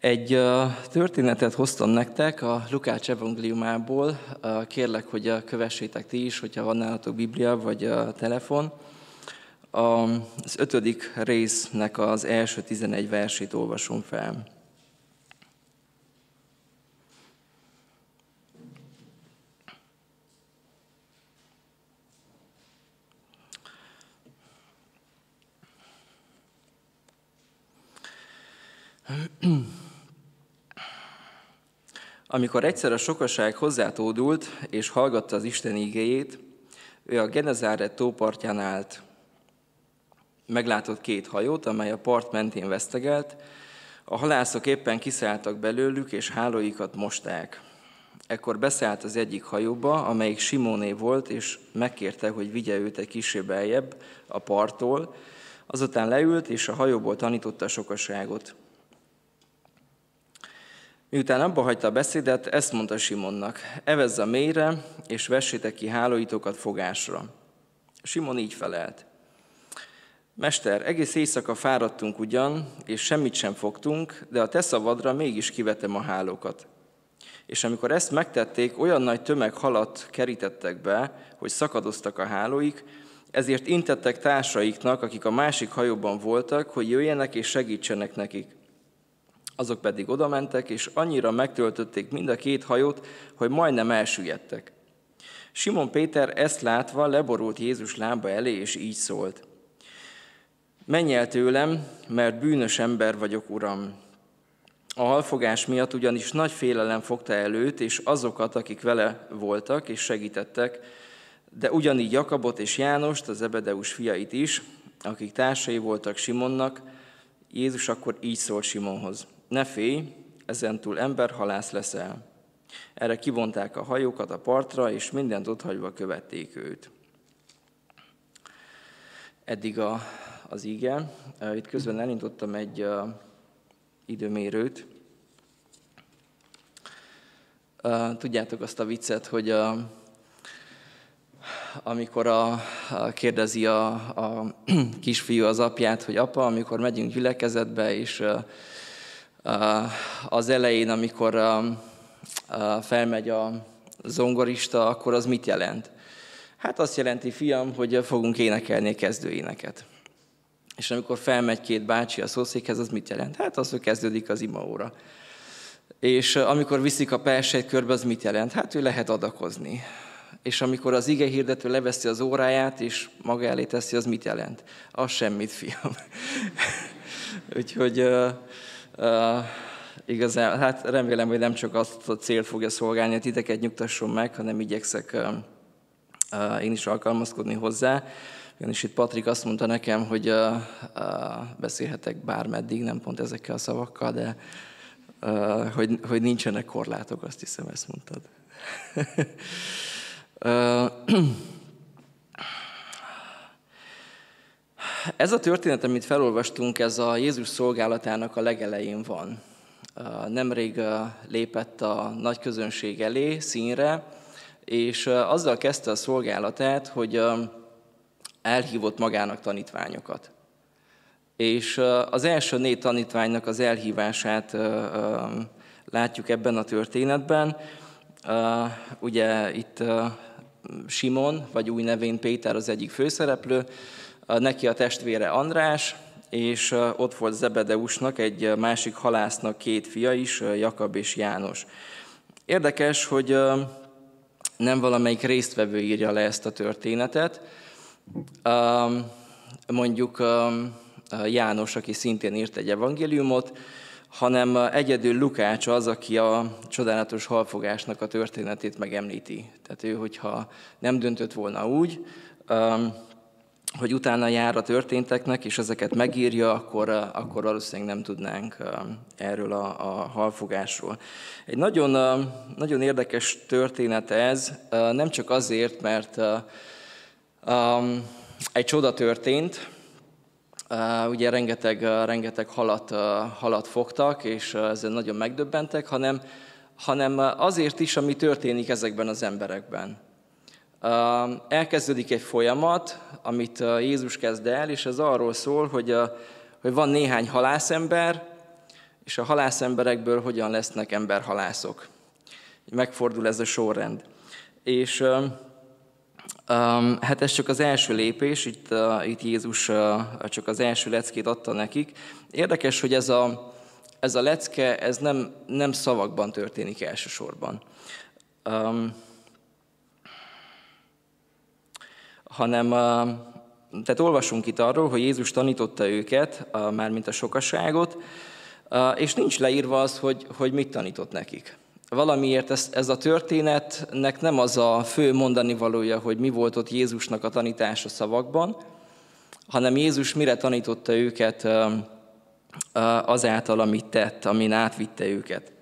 Egy történetet hoztam nektek a Lukács evangéliumából. Kérlek, hogy kövessétek ti is, hogyha van nálatok Biblia vagy telefon. Az ötödik résznek az első 11 versét olvasom fel. Amikor egyszer a sokaság hozzátódult és hallgatta az Isten igéjét, ő a Genezáret tópartján állt. Meglátott két hajót, amely a part mentén vesztegelt, a halászok éppen kiszálltak belőlük, és hálóikat mosták. Ekkor beszállt az egyik hajóba, amelyik Simóné volt, és megkérte, hogy vigye őt egy kicsi beljebb a parttól. Azután leült, és a hajóból tanította a sokaságot. Miután abba hagyta a beszédet, ezt mondta Simonnak, evezz a mélyre, és vessétek ki hálóitokat fogásra. Simon így felelt. Mester, egész éjszaka fáradtunk ugyan, és semmit sem fogtunk, de a te szavadra mégis kivetem a hálókat. És amikor ezt megtették, olyan nagy tömeg halat kerítettek be, hogy szakadoztak a hálóik, ezért intettek társaiknak, akik a másik hajóban voltak, hogy jöjjenek és segítsenek nekik. Azok pedig odamentek, és annyira megtöltötték mind a két hajót, hogy majdnem elsüllyedtek. Simon Péter ezt látva leborult Jézus lába elé, és így szólt. Menj el tőlem, mert bűnös ember vagyok, Uram. A halfogás miatt ugyanis nagy félelem fogta előtt, és azokat, akik vele voltak és segítettek, de ugyanígy Jakabot és Jánost, az Ebedeus fiait is, akik társai voltak Simonnak, Jézus akkor így szól Simonhoz ne félj, ezentúl emberhalász leszel. Erre kivonták a hajókat a partra, és mindent otthagyva követték őt. Eddig a, az ige. Itt közben elindítottam egy uh, időmérőt. Uh, tudjátok azt a viccet, hogy uh, amikor a, a, kérdezi a, a kisfiú az apját, hogy apa, amikor megyünk gyülekezetbe, és uh, az elején, amikor felmegy a zongorista, akkor az mit jelent? Hát azt jelenti, fiam, hogy fogunk énekelni a kezdőéneket. És amikor felmegy két bácsi a szószékhez, az mit jelent? Hát az, hogy kezdődik az imaóra. És amikor viszik a persejt körbe, az mit jelent? Hát ő lehet adakozni. És amikor az ige hirdető leveszi az óráját, és maga elé teszi, az mit jelent? Az semmit, fiam. Úgyhogy Igazán, hát remélem, hogy nem csak azt a célt fogja szolgálni, hogy titeket nyugtasson meg, hanem igyekszek uh, uh, én is alkalmazkodni hozzá. Ugyanis itt Patrik azt mondta nekem, hogy uh, uh, beszélhetek bármeddig, nem pont ezekkel a szavakkal, de uh, hogy, hogy nincsenek korlátok, azt hiszem, ezt mondtad. uh, Ez a történet, amit felolvastunk, ez a Jézus szolgálatának a legelején van. Nemrég lépett a nagy közönség elé, színre, és azzal kezdte a szolgálatát, hogy elhívott magának tanítványokat. És az első négy tanítványnak az elhívását látjuk ebben a történetben. Ugye itt Simon, vagy új nevén Péter az egyik főszereplő, neki a testvére András, és ott volt Zebedeusnak, egy másik halásznak két fia is, Jakab és János. Érdekes, hogy nem valamelyik résztvevő írja le ezt a történetet. Mondjuk János, aki szintén írt egy evangéliumot, hanem egyedül Lukács az, aki a csodálatos halfogásnak a történetét megemlíti. Tehát ő, hogyha nem döntött volna úgy, hogy utána jár a történteknek, és ezeket megírja, akkor, eh, akkor valószínűleg nem tudnánk eh, erről a, a halfogásról. Egy nagyon, eh, nagyon érdekes történet ez, nem csak azért, mert egy csoda történt, ugye rengeteg, rengeteg halat, halat fogtak, és ezzel nagyon megdöbbentek, hanem, hanem azért is, ami történik ezekben az emberekben. Elkezdődik egy folyamat, amit Jézus kezd el, és ez arról szól, hogy, hogy van néhány halászember, és a halászemberekből hogyan lesznek emberhalászok. Megfordul ez a sorrend. És hát ez csak az első lépés, itt, itt Jézus csak az első leckét adta nekik. Érdekes, hogy ez a, ez a lecke, ez nem, nem szavakban történik elsősorban, um, hanem, tehát olvasunk itt arról, hogy Jézus tanította őket, mármint a sokaságot, uh, és nincs leírva az, hogy, hogy mit tanított nekik valamiért ez, ez a történetnek nem az a fő mondani valója, hogy mi volt ott Jézusnak a tanítása szavakban, hanem Jézus mire tanította őket azáltal, amit tett, amin átvitte őket.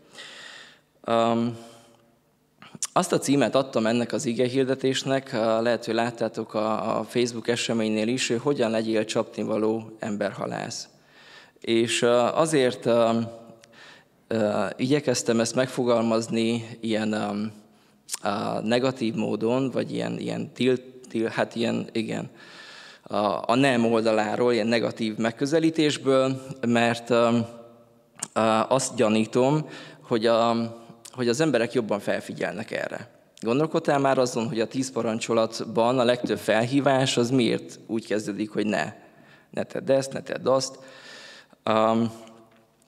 Azt a címet adtam ennek az ige hirdetésnek, lehet, hogy láttátok a Facebook eseménynél is, hogy hogyan legyél csapnivaló emberhalász. És azért igyekeztem ezt megfogalmazni ilyen negatív módon, vagy ilyen, ilyen tilt, til, hát ilyen, igen, a, nem oldaláról, ilyen negatív megközelítésből, mert azt gyanítom, hogy, a, hogy az emberek jobban felfigyelnek erre. Gondolkodtál már azon, hogy a tíz parancsolatban a legtöbb felhívás az miért úgy kezdődik, hogy ne, ne tedd ezt, ne tedd azt. Um,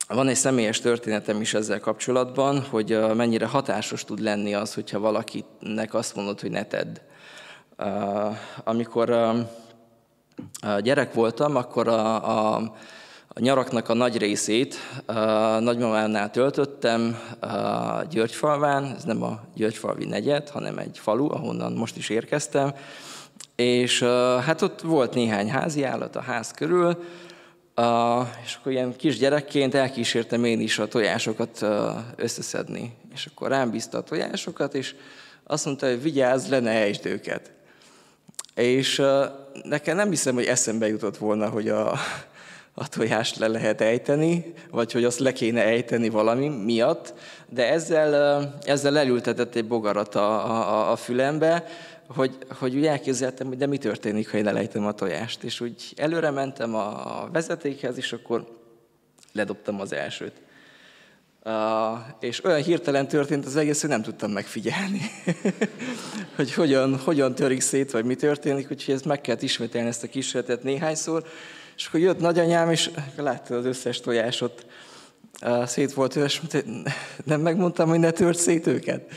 van egy személyes történetem is ezzel kapcsolatban, hogy mennyire hatásos tud lenni az, hogyha valakinek azt mondod, hogy ne tedd. Amikor gyerek voltam, akkor a, a, a nyaraknak a nagy részét a nagymamámnál töltöttem a Györgyfalván, ez nem a Györgyfalvi negyed, hanem egy falu, ahonnan most is érkeztem, és hát ott volt néhány házi állat a ház körül, Uh, és akkor ilyen kis gyerekként elkísértem én is a tojásokat uh, összeszedni. És akkor rám bízta a tojásokat, és azt mondta, hogy vigyázz, le ne ejtsd őket. És uh, nekem nem hiszem, hogy eszembe jutott volna, hogy a, a tojást le lehet ejteni, vagy hogy azt le kéne ejteni valami miatt, de ezzel, ezzel elültetett egy bogarat a, a, a fülembe, hogy, hogy úgy elképzeltem, hogy de mi történik, ha én elejtem a tojást. És úgy előre mentem a vezetékhez, és akkor ledobtam az elsőt. Uh, és olyan hirtelen történt az egész, hogy nem tudtam megfigyelni, hogy hogyan, hogyan törik szét, vagy mi történik, úgyhogy ezt meg kellett ismételni ezt a kísérletet néhányszor, és akkor jött nagyanyám, és látta az összes tojásot, szét volt, és nem megmondtam, hogy ne tört szét őket.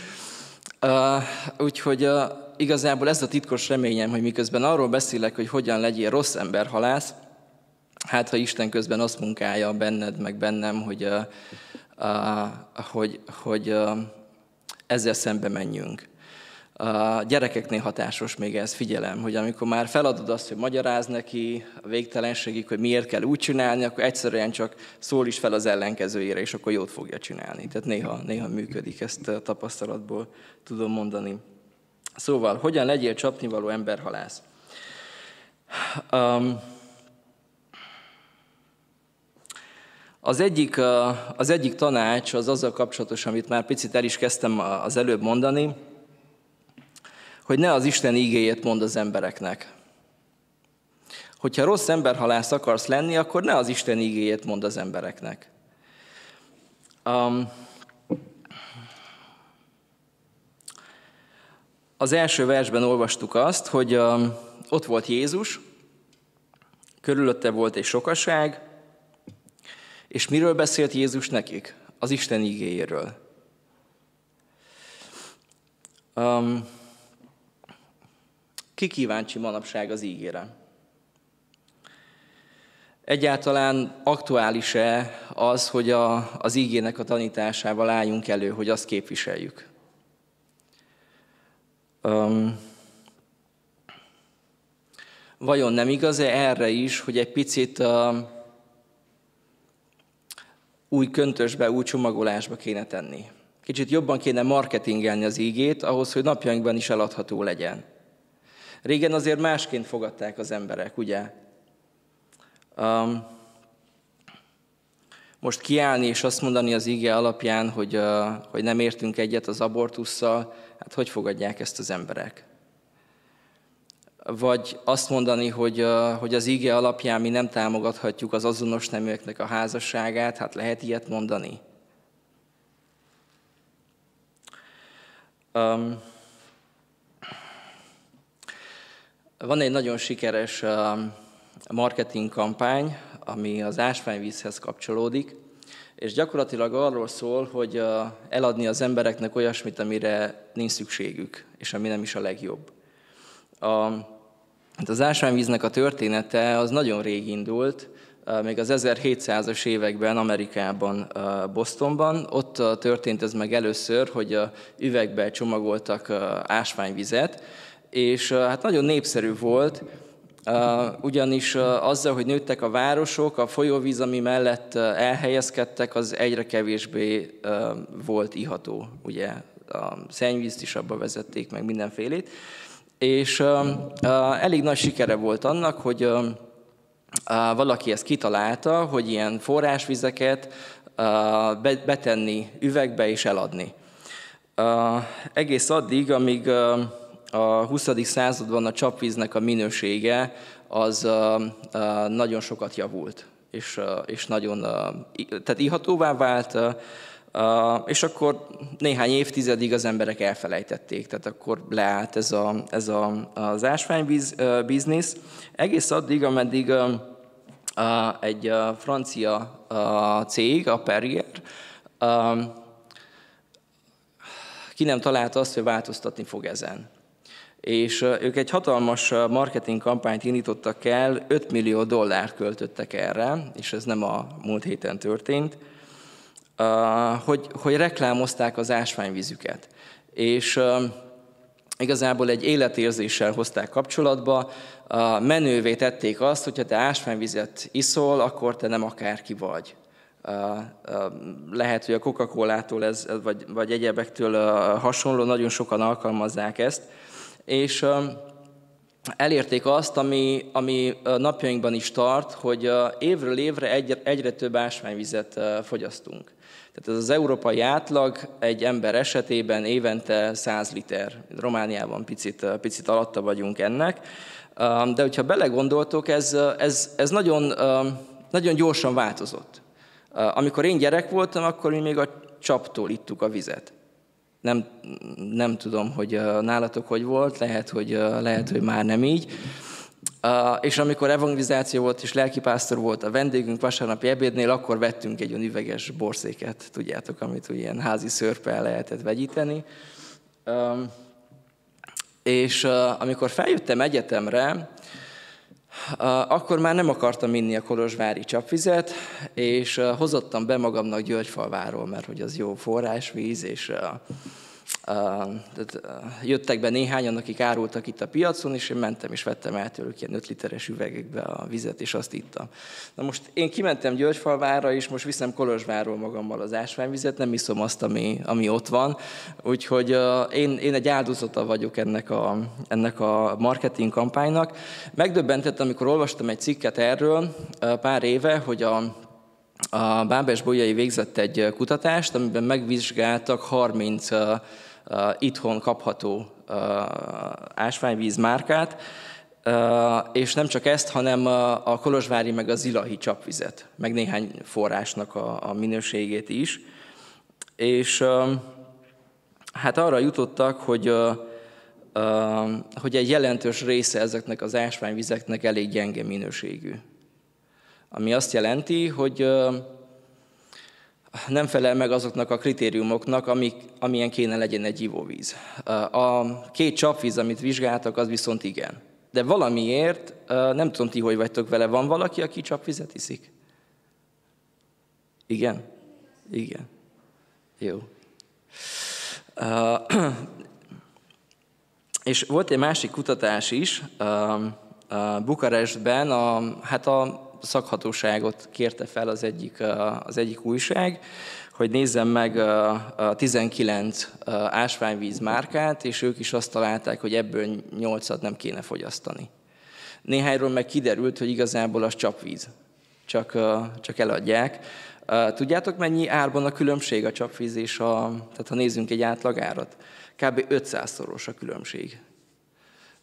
Úgyhogy igazából ez a titkos reményem, hogy miközben arról beszélek, hogy hogyan legyél rossz ember halász, hát ha Isten közben azt munkálja benned, meg bennem, hogy, hogy, hogy ezzel szembe menjünk. A gyerekeknél hatásos még ez, figyelem, hogy amikor már feladod azt, hogy magyaráz neki a végtelenségig, hogy miért kell úgy csinálni, akkor egyszerűen csak szól is fel az ellenkezőjére, és akkor jót fogja csinálni. Tehát néha, néha működik, ezt a tapasztalatból tudom mondani. Szóval, hogyan legyél csapnivaló emberhalász? Um, az egyik, az egyik tanács az azzal kapcsolatos, amit már picit el is kezdtem az előbb mondani, hogy ne az Isten ígéjét mond az embereknek. Hogyha rossz emberhalász akarsz lenni, akkor ne az Isten ígéjét mond az embereknek. Um, az első versben olvastuk azt, hogy um, ott volt Jézus, körülötte volt egy sokaság, és miről beszélt Jézus nekik? Az Isten igéjéről. Um, ki kíváncsi manapság az ígére? Egyáltalán aktuális-e az, hogy a, az ígének a tanításával álljunk elő, hogy azt képviseljük? Um, vajon nem igaz-e erre is, hogy egy picit uh, új köntösbe, új csomagolásba kéne tenni? Kicsit jobban kéne marketingelni az ígét, ahhoz, hogy napjainkban is eladható legyen. Régen azért másként fogadták az emberek, ugye? Um, most kiállni és azt mondani az ige alapján, hogy, uh, hogy nem értünk egyet az abortussal, hát hogy fogadják ezt az emberek? vagy azt mondani, hogy, hogy az íge alapján mi nem támogathatjuk az azonos neműeknek a házasságát, hát lehet ilyet mondani. Um, van egy nagyon sikeres marketing kampány, ami az ásványvízhez kapcsolódik, és gyakorlatilag arról szól, hogy eladni az embereknek olyasmit, amire nincs szükségük, és ami nem is a legjobb. A, hát az ásványvíznek a története az nagyon rég indult, még az 1700-as években Amerikában, Bostonban. Ott történt ez meg először, hogy üvegbe csomagoltak ásványvizet, és hát nagyon népszerű volt, ugyanis azzal, hogy nőttek a városok, a folyóvíz, ami mellett elhelyezkedtek, az egyre kevésbé volt iható. Ugye a szennyvízt is abba vezették, meg mindenfélét. És elég nagy sikere volt annak, hogy valaki ezt kitalálta, hogy ilyen forrásvizeket betenni üvegbe és eladni. Egész addig, amíg a 20. században a csapvíznek a minősége az nagyon sokat javult, és, és nagyon, tehát ihatóvá vált, és akkor néhány évtizedig az emberek elfelejtették, tehát akkor leállt ez, a, ez a, az ásványvíz biznisz, egész addig, ameddig egy francia cég, a Perrier, ki nem találta azt, hogy változtatni fog ezen és ők egy hatalmas marketing kampányt indítottak el, 5 millió dollárt költöttek erre, és ez nem a múlt héten történt, hogy, hogy reklámozták az ásványvízüket. És igazából egy életérzéssel hozták kapcsolatba, menővé tették azt, hogy ha te ásványvizet iszol, akkor te nem akárki vagy. Lehet, hogy a Coca-Colától ez, vagy, vagy egyebektől hasonló, nagyon sokan alkalmazzák ezt, és elérték azt, ami, ami napjainkban is tart, hogy évről évre egyre, egyre több ásványvizet fogyasztunk. Tehát ez az európai átlag egy ember esetében évente 100 liter. Romániában picit, picit alatta vagyunk ennek. De hogyha belegondoltok, ez, ez, ez nagyon, nagyon gyorsan változott. Amikor én gyerek voltam, akkor mi még a csaptól ittuk a vizet. Nem, nem tudom, hogy nálatok hogy volt, lehet, hogy, lehet, hogy már nem így. És amikor evangelizáció volt és lelkipásztor volt a vendégünk vasárnapi ebédnél, akkor vettünk egy olyan üveges borszéket, tudjátok, amit ilyen házi szörppel lehetett vegyíteni. És amikor feljöttem egyetemre, akkor már nem akartam inni a kolozsvári csapvizet, és hozottam be magamnak Györgyfalváról, mert hogy az jó forrásvíz, és jöttek be néhányan, akik árultak itt a piacon, és én mentem és vettem el tőlük ilyen 5 literes üvegekbe a vizet, és azt ittam. Na most én kimentem Györgyfalvára, és most viszem Kolozsvárról magammal az ásványvizet, nem iszom azt, ami, ami ott van, úgyhogy én, én egy áldozata vagyok ennek a, ennek a marketing kampánynak. Megdöbbentett, amikor olvastam egy cikket erről pár éve, hogy a a Bábes Bolyai végzett egy kutatást, amiben megvizsgáltak 30 itthon kapható ásványvíz márkát, és nem csak ezt, hanem a Kolozsvári meg a Zilahi csapvizet, meg néhány forrásnak a, minőségét is. És hát arra jutottak, hogy, hogy egy jelentős része ezeknek az ásványvizeknek elég gyenge minőségű. Ami azt jelenti, hogy nem felel meg azoknak a kritériumoknak, amik, amilyen kéne legyen egy ivóvíz. A két csapvíz, amit vizsgáltak, az viszont igen. De valamiért, nem tudom ti, hogy vagytok vele, van valaki, aki csapvizet iszik? Igen? Igen. Jó. Uh, és volt egy másik kutatás is, uh, uh, Bukarestben, a, hát a szakhatóságot kérte fel az egyik, az egyik újság, hogy nézzem meg a 19 ásványvíz márkát, és ők is azt találták, hogy ebből 8 nem kéne fogyasztani. Néhányról meg kiderült, hogy igazából az csapvíz, csak, csak eladják. Tudjátok, mennyi árban a különbség a csapvíz és a, tehát ha nézzünk egy átlagárat? Kb. 500-szoros a különbség.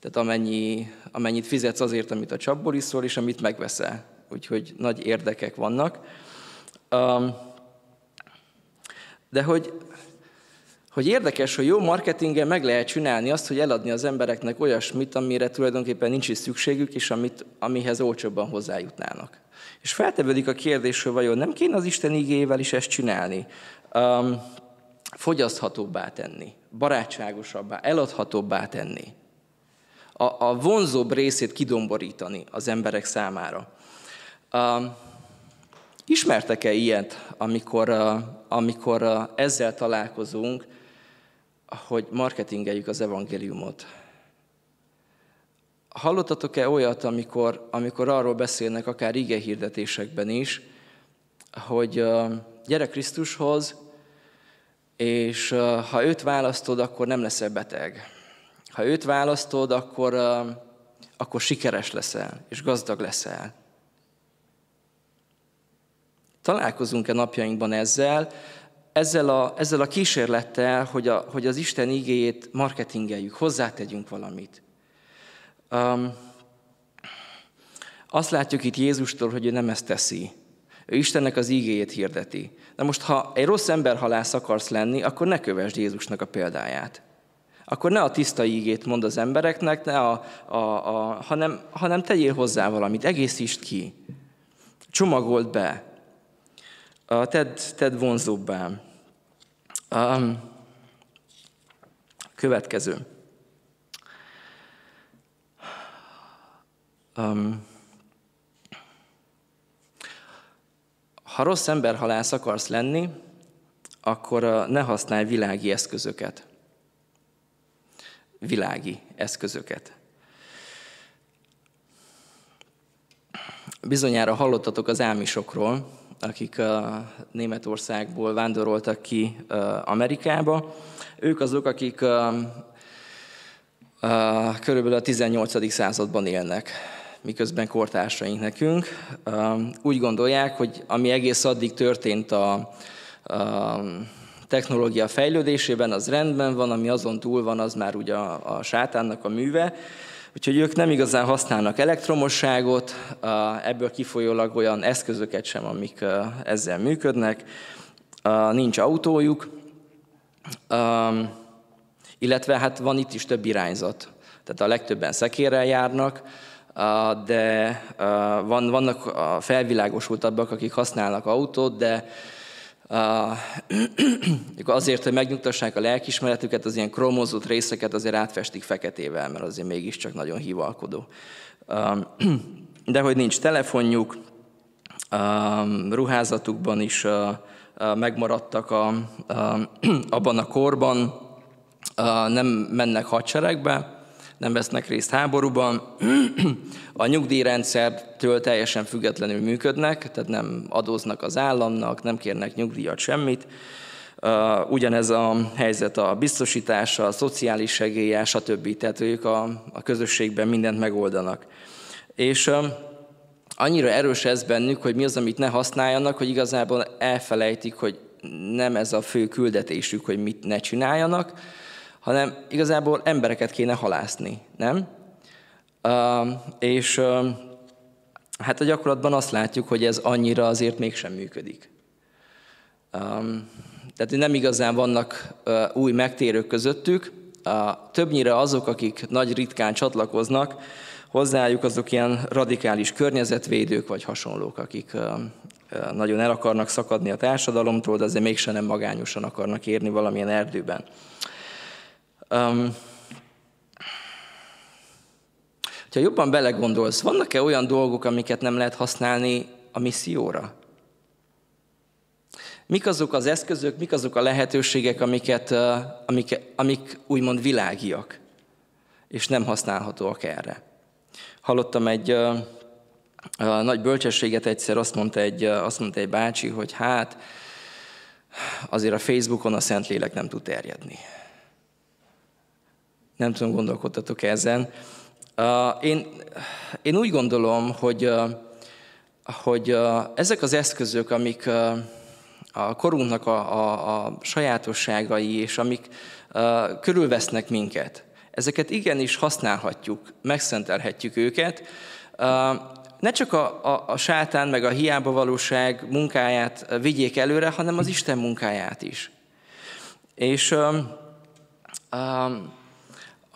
Tehát amennyi, amennyit fizetsz azért, amit a csapból iszol, és amit megveszel. Úgyhogy nagy érdekek vannak. De hogy, hogy érdekes, hogy jó marketingen meg lehet csinálni azt, hogy eladni az embereknek olyasmit, amire tulajdonképpen nincs is szükségük, és amit, amihez olcsóbban hozzájutnának. És feltevődik a kérdés, hogy vajon nem kéne az Isten igével is ezt csinálni? Um, fogyaszthatóbbá tenni, barátságosabbá, eladhatóbbá tenni. A, a vonzóbb részét kidomborítani az emberek számára. Ismertek-e ilyet, amikor, amikor ezzel találkozunk, hogy marketingeljük az evangéliumot? Hallottatok-e olyat, amikor, amikor arról beszélnek, akár ige hirdetésekben is, hogy gyere Krisztushoz, és ha őt választod, akkor nem leszel beteg. Ha őt választod, akkor, akkor sikeres leszel, és gazdag leszel. Találkozunk-e napjainkban ezzel, ezzel a, ezzel a kísérlettel, hogy, a, hogy az Isten igéjét marketingeljük, hozzátegyünk valamit. Um, azt látjuk itt Jézustól, hogy ő nem ezt teszi. Ő Istennek az igéjét hirdeti. Na most, ha egy rossz emberhalász akarsz lenni, akkor ne kövesd Jézusnak a példáját. Akkor ne a tiszta ígét mond az embereknek, ne a, a, a, hanem, hanem tegyél hozzá valamit, egészítsd ki. Csomagold be. Tedd, tedd vonzóbbá. Um, következő. Um, ha rossz emberhalász akarsz lenni, akkor ne használj világi eszközöket. Világi eszközöket. Bizonyára hallottatok az álmisokról, akik a Németországból vándoroltak ki Amerikába. Ők azok, akik körülbelül a 18. században élnek, miközben kortársaink nekünk. Úgy gondolják, hogy ami egész addig történt a, a technológia fejlődésében, az rendben van, ami azon túl van, az már ugye a sátánnak a műve, Úgyhogy ők nem igazán használnak elektromosságot, ebből kifolyólag olyan eszközöket sem, amik ezzel működnek, nincs autójuk, illetve hát van itt is több irányzat. Tehát a legtöbben szekérrel járnak, de van, vannak felvilágosultabbak, akik használnak autót, de azért, hogy megnyugtassák a lelkismeretüket, az ilyen kromozott részeket azért átfestik feketével, mert azért mégiscsak nagyon hivalkodó. De hogy nincs telefonjuk, ruházatukban is megmaradtak a, abban a korban, nem mennek hadseregbe, nem vesznek részt háborúban, a nyugdíjrendszertől teljesen függetlenül működnek, tehát nem adóznak az államnak, nem kérnek nyugdíjat, semmit. Ugyanez a helyzet a biztosítása, a szociális segélye, stb. Tehát ők a, a közösségben mindent megoldanak. És annyira erős ez bennük, hogy mi az, amit ne használjanak, hogy igazából elfelejtik, hogy nem ez a fő küldetésük, hogy mit ne csináljanak, hanem igazából embereket kéne halászni, nem? És hát a gyakorlatban azt látjuk, hogy ez annyira azért mégsem működik. Tehát nem igazán vannak új megtérők közöttük, többnyire azok, akik nagy ritkán csatlakoznak, hozzájuk azok ilyen radikális környezetvédők vagy hasonlók, akik nagyon el akarnak szakadni a társadalomtól, de azért mégsem nem magányosan akarnak érni valamilyen erdőben. Um, ha jobban belegondolsz, vannak-e olyan dolgok, amiket nem lehet használni a misszióra? Mik azok az eszközök, mik azok a lehetőségek, amiket, amik, amik úgymond világiak, és nem használhatóak erre? Hallottam egy uh, uh, nagy bölcsességet egyszer, azt mondta, egy, azt mondta egy bácsi, hogy hát azért a Facebookon a Szentlélek nem tud terjedni. Nem tudom, gondolkodtatok ezen. Én, én úgy gondolom, hogy, hogy ezek az eszközök, amik a korunknak a, a, a sajátosságai, és amik körülvesznek minket, Ezeket igenis használhatjuk, megszentelhetjük őket. Ne csak a, a, a sátán meg a hiába valóság munkáját vigyék előre, hanem az Isten munkáját is. És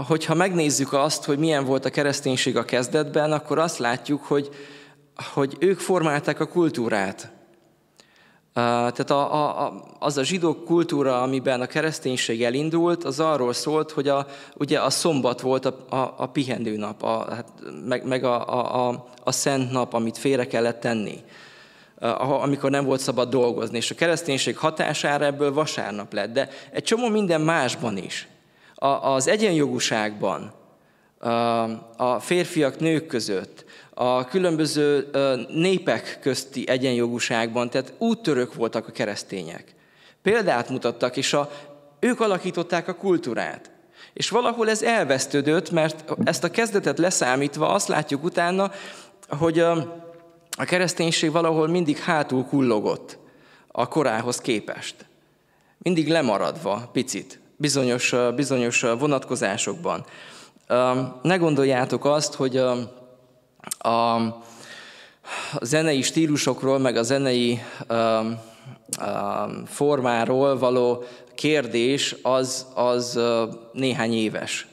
hogyha megnézzük azt, hogy milyen volt a kereszténység a kezdetben, akkor azt látjuk, hogy, hogy ők formálták a kultúrát. Tehát a, a, az a zsidó kultúra, amiben a kereszténység elindult, az arról szólt, hogy a, ugye a szombat volt a, a, a pihenő nap, a, hát meg, meg a, a, a, a szent nap, amit félre kellett tenni, amikor nem volt szabad dolgozni. És a kereszténység hatására ebből vasárnap lett, de egy csomó minden másban is. A, az egyenjogúságban, a férfiak nők között, a különböző népek közti egyenjogúságban, tehát úttörők voltak a keresztények. Példát mutattak, és a, ők alakították a kultúrát. És valahol ez elvesztődött, mert ezt a kezdetet leszámítva azt látjuk utána, hogy a, a kereszténység valahol mindig hátul kullogott a korához képest. Mindig lemaradva picit, bizonyos, bizonyos vonatkozásokban. Ne gondoljátok azt, hogy a zenei stílusokról, meg a zenei formáról való kérdés az, az néhány éves,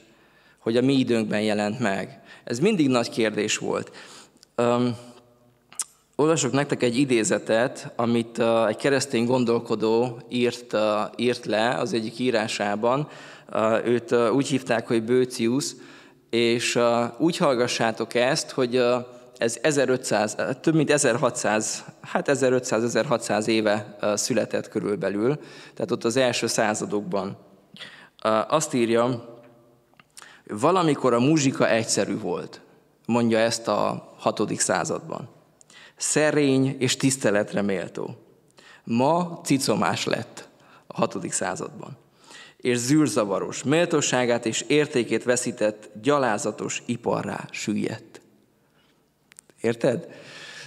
hogy a mi időnkben jelent meg. Ez mindig nagy kérdés volt. Olvasok nektek egy idézetet, amit egy keresztény gondolkodó írt, írt le az egyik írásában. őt úgy hívták, hogy Bőcius, és úgy hallgassátok ezt, hogy ez 1500, több mint 1600, hát 1500-1600 éve született körülbelül, tehát ott az első századokban. Azt írja, valamikor a muzsika egyszerű volt, mondja ezt a hatodik században. Szerény és tiszteletre méltó. Ma cicomás lett a hatodik században és zűrzavaros, méltóságát és értékét veszített, gyalázatos iparrá süllyedt. Érted?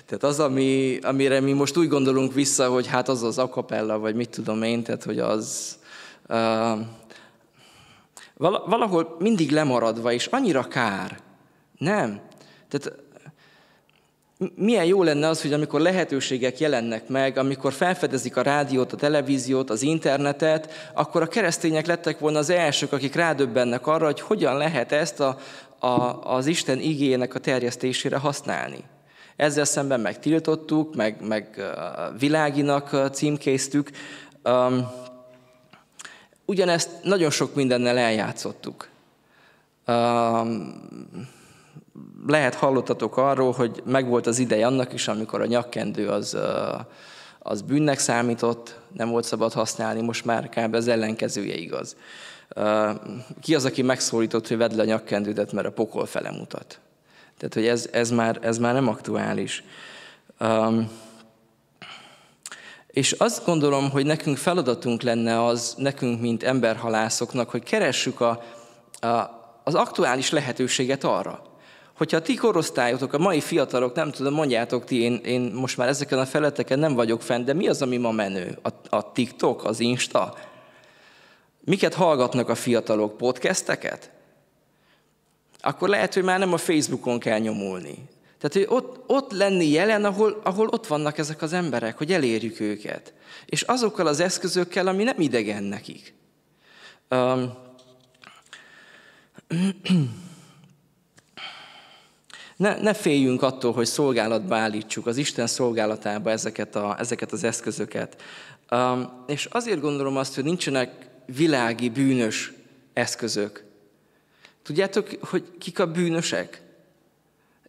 Tehát az, ami, amire mi most úgy gondolunk vissza, hogy hát az az akapella, vagy mit tudom én, tehát hogy az uh, valahol mindig lemaradva, és annyira kár. Nem. Tehát milyen jó lenne az, hogy amikor lehetőségek jelennek meg, amikor felfedezik a rádiót, a televíziót, az internetet, akkor a keresztények lettek volna az elsők, akik rádöbbennek arra, hogy hogyan lehet ezt a, a, az Isten igének a terjesztésére használni. Ezzel szemben megtiltottuk, meg, meg világinak címkéztük. Ugyanezt nagyon sok mindennel eljátszottuk lehet hallottatok arról, hogy megvolt az ideje annak is, amikor a nyakkendő az, az bűnnek számított, nem volt szabad használni, most már kb. az ellenkezője igaz. Ki az, aki megszólított, hogy vedd le a nyakkendődet, mert a pokol fele mutat? Tehát, hogy ez, ez, már, ez már nem aktuális. És azt gondolom, hogy nekünk feladatunk lenne az, nekünk, mint emberhalászoknak, hogy keressük a, a, az aktuális lehetőséget arra, Hogyha a ti korosztályotok, a mai fiatalok, nem tudom, mondjátok ti, én, én most már ezeken a feleteken nem vagyok fenn, de mi az, ami ma menő? A, a TikTok, az Insta? Miket hallgatnak a fiatalok? Podcasteket? Akkor lehet, hogy már nem a Facebookon kell nyomulni. Tehát, hogy ott, ott lenni jelen, ahol, ahol ott vannak ezek az emberek, hogy elérjük őket. És azokkal az eszközökkel, ami nem idegen nekik. Um, ne, ne féljünk attól, hogy szolgálatba állítsuk, az Isten szolgálatába ezeket, a, ezeket az eszközöket. Um, és azért gondolom azt, hogy nincsenek világi bűnös eszközök. Tudjátok, hogy kik a bűnösek?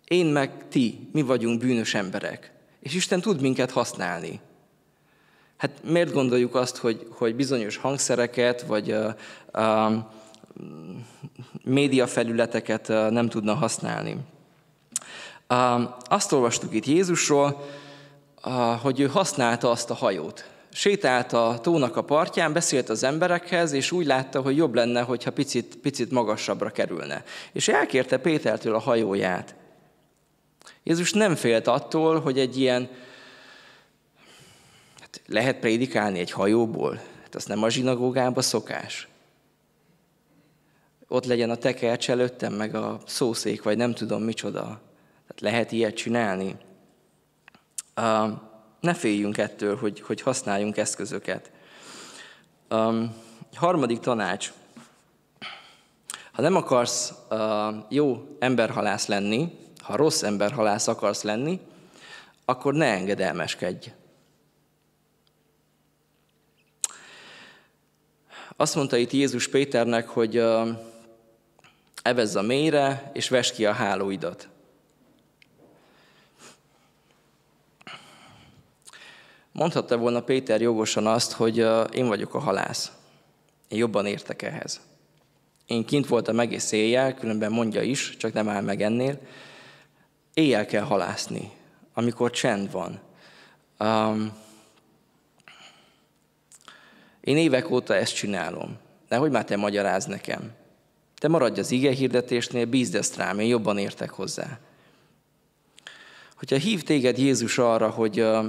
Én meg ti, mi vagyunk bűnös emberek. És Isten tud minket használni. Hát miért gondoljuk azt, hogy, hogy bizonyos hangszereket, vagy uh, uh, médiafelületeket uh, nem tudna használni? Azt olvastuk itt Jézusról, hogy ő használta azt a hajót. Sétált a tónak a partján, beszélt az emberekhez, és úgy látta, hogy jobb lenne, hogyha picit, picit magasabbra kerülne. És elkérte Pétertől a hajóját. Jézus nem félt attól, hogy egy ilyen, hát lehet prédikálni egy hajóból, hát az nem a zsinagógába szokás. ott legyen a tekercs előttem, meg a szószék, vagy nem tudom micsoda. Tehát lehet ilyet csinálni. Ne féljünk ettől, hogy, hogy használjunk eszközöket. Harmadik tanács. Ha nem akarsz jó emberhalász lenni, ha rossz emberhalász akarsz lenni, akkor ne engedelmeskedj. Azt mondta itt Jézus Péternek, hogy evezz a mélyre, és ves ki a hálóidat. Mondhatta volna Péter jogosan azt, hogy én vagyok a halász. Én jobban értek ehhez. Én kint voltam egész éjjel, különben mondja is, csak nem áll meg ennél. Éjjel kell halászni, amikor csend van. Um, én évek óta ezt csinálom. Nehogy már te magyaráz nekem. Te maradj az ige hirdetésnél, bízd ezt rám, én jobban értek hozzá. Hogyha hív téged Jézus arra, hogy uh,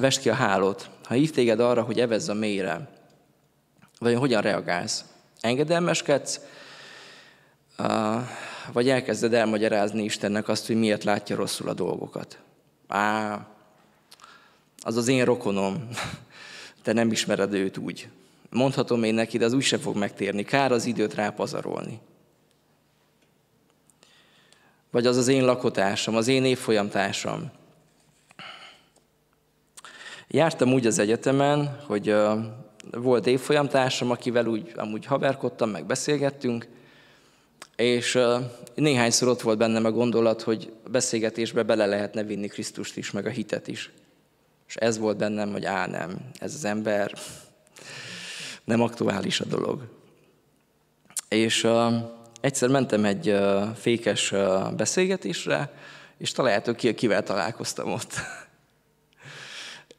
vest ki a hálót, ha hív téged arra, hogy evezz a mélyre, vagy hogyan reagálsz? Engedelmeskedsz, vagy elkezded elmagyarázni Istennek azt, hogy miért látja rosszul a dolgokat? Á, az az én rokonom, te nem ismered őt úgy. Mondhatom én neki, de az úgy sem fog megtérni. Kár az időt rápazarolni. Vagy az az én lakotársam, az én évfolyamtársam. Jártam úgy az egyetemen, hogy volt évfolyamtársam, akivel úgy amúgy haverkodtam, meg beszélgettünk, és néhányszor ott volt bennem a gondolat, hogy beszélgetésbe bele lehetne vinni Krisztust is, meg a hitet is. És ez volt bennem, hogy á, nem, ez az ember, nem aktuális a dolog. És uh, egyszer mentem egy uh, fékes uh, beszélgetésre, és találjátok ki, kivel találkoztam ott.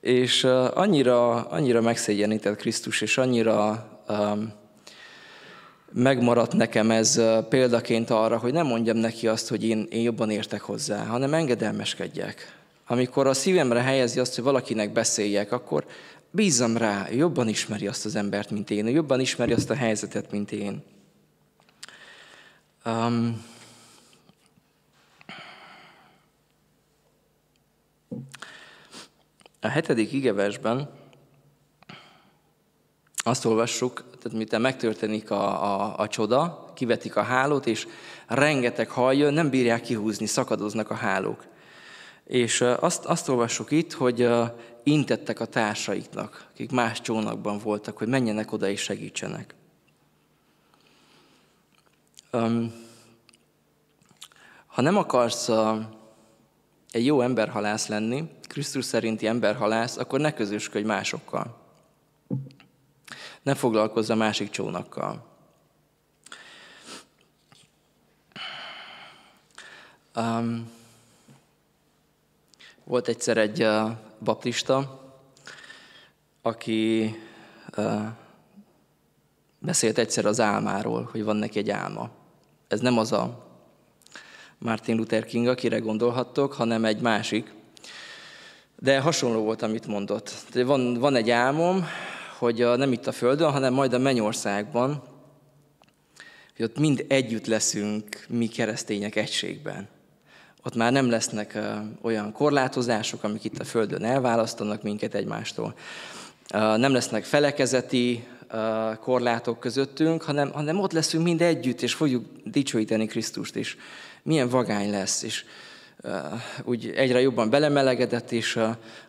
És annyira, annyira megszégyenített Krisztus, és annyira um, megmaradt nekem ez példaként arra, hogy nem mondjam neki azt, hogy én, én jobban értek hozzá, hanem engedelmeskedjek. Amikor a szívemre helyezi azt, hogy valakinek beszéljek, akkor bízzam rá, jobban ismeri azt az embert, mint én, jobban ismeri azt a helyzetet, mint én. Um, a hetedik igevesben azt olvassuk, tehát miután megtörténik a, a, a csoda, kivetik a hálót, és rengeteg hal jön, nem bírják kihúzni, szakadoznak a hálók. És azt, azt olvassuk itt, hogy intettek a társaiknak, akik más csónakban voltak, hogy menjenek oda és segítsenek. Ha nem akarsz egy jó emberhalász lenni, Krisztus szerinti emberhalász, akkor ne közösködj másokkal. Ne foglalkozz a másik csónakkal. Um, volt egyszer egy uh, baptista, aki uh, beszélt egyszer az álmáról, hogy van neki egy álma. Ez nem az a Martin Luther King, akire gondolhattok, hanem egy másik. De hasonló volt, amit mondott. Van, van egy álmom, hogy a, nem itt a Földön, hanem majd a Mennyországban, hogy ott mind együtt leszünk mi keresztények egységben. Ott már nem lesznek olyan korlátozások, amik itt a Földön elválasztanak minket egymástól. Nem lesznek felekezeti korlátok közöttünk, hanem, hanem ott leszünk mind együtt, és fogjuk dicsőíteni Krisztust is. Milyen vagány lesz, és úgy egyre jobban belemelegedett, és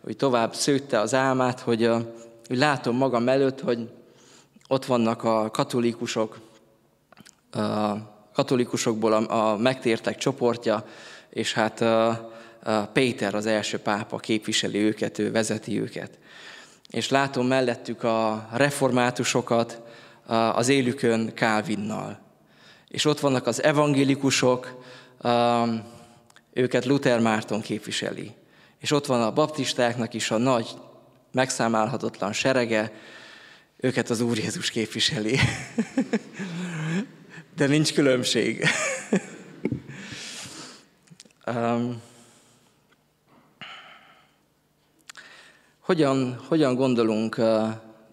úgy tovább szőtte az álmát, hogy úgy látom magam előtt, hogy ott vannak a katolikusok, a katolikusokból a, a megtértek csoportja, és hát a, a Péter az első pápa képviseli őket, ő vezeti őket. És látom mellettük a reformátusokat az élükön Kálvinnal. És ott vannak az evangélikusok, őket Luther Márton képviseli. És ott van a baptistáknak is a nagy megszámálhatatlan serege, őket az Úr Jézus képviseli. De nincs különbség. um, hogyan, hogyan gondolunk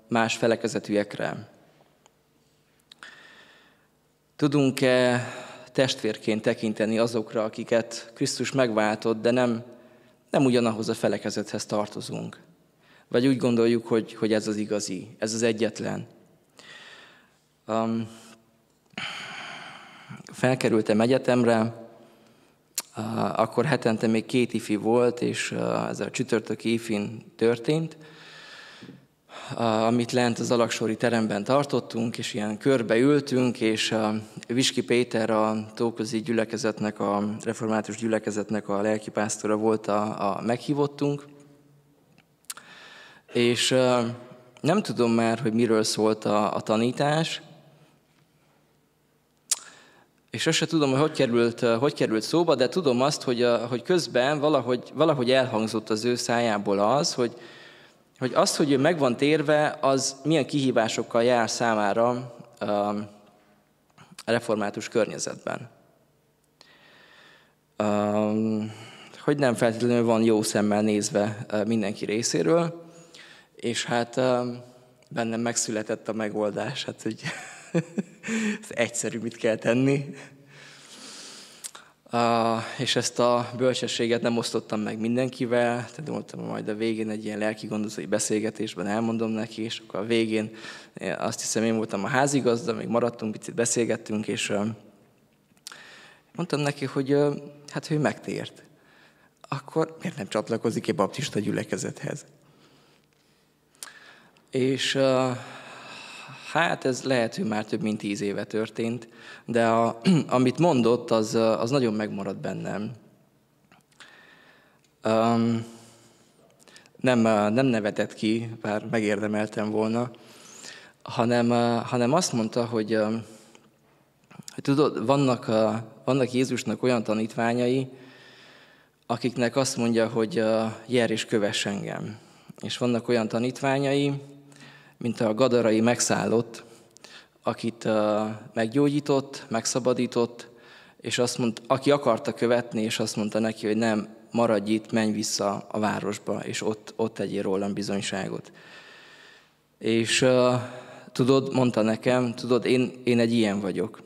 más felekezetűekre? Tudunk-e testvérként tekinteni azokra, akiket Krisztus megváltott, de nem, nem ugyanahoz a felekezethez tartozunk? Vagy úgy gondoljuk, hogy, hogy ez az igazi, ez az egyetlen? Um, felkerültem egyetemre, uh, akkor hetente még két ifi volt, és uh, ez a csütörtöki ifin történt, amit lent az alaksori teremben tartottunk, és ilyen körbe ültünk, és Viski Péter a Tóközi gyülekezetnek, a református gyülekezetnek a lelkipásztora volt a, a meghívottunk, és nem tudom már, hogy miről szólt a, a tanítás, és azt se tudom, hogy hogy került, hogy került szóba, de tudom azt, hogy, hogy közben valahogy, valahogy elhangzott az ő szájából az, hogy, hogy az, hogy ő meg van térve, az milyen kihívásokkal jár számára um, a református környezetben. Um, hogy nem feltétlenül van jó szemmel nézve uh, mindenki részéről, és hát um, bennem megszületett a megoldás, hát hogy ez egyszerű, mit kell tenni. És ezt a bölcsességet nem osztottam meg mindenkivel, tehát mondtam, majd a végén egy ilyen lelki gondozói beszélgetésben elmondom neki, és akkor a végén azt hiszem én voltam a házigazda, még maradtunk, picit beszélgettünk, és mondtam neki, hogy hát ő megtért. Akkor miért nem csatlakozik egy baptista gyülekezethez? És Hát ez lehet, hogy már több mint tíz éve történt, de a, amit mondott, az, az nagyon megmaradt bennem. Um, nem, nem nevetett ki, bár megérdemeltem volna, hanem, hanem azt mondta, hogy, hogy tudod, vannak, vannak Jézusnak olyan tanítványai, akiknek azt mondja, hogy jár és kövess engem. És vannak olyan tanítványai, mint a gadarai megszállott, akit meggyógyított, megszabadított, és azt mondta, aki akarta követni, és azt mondta neki, hogy nem, maradj itt, menj vissza a városba, és ott, ott tegyél rólam bizonyságot. És tudod, mondta nekem, tudod, én, én egy ilyen vagyok.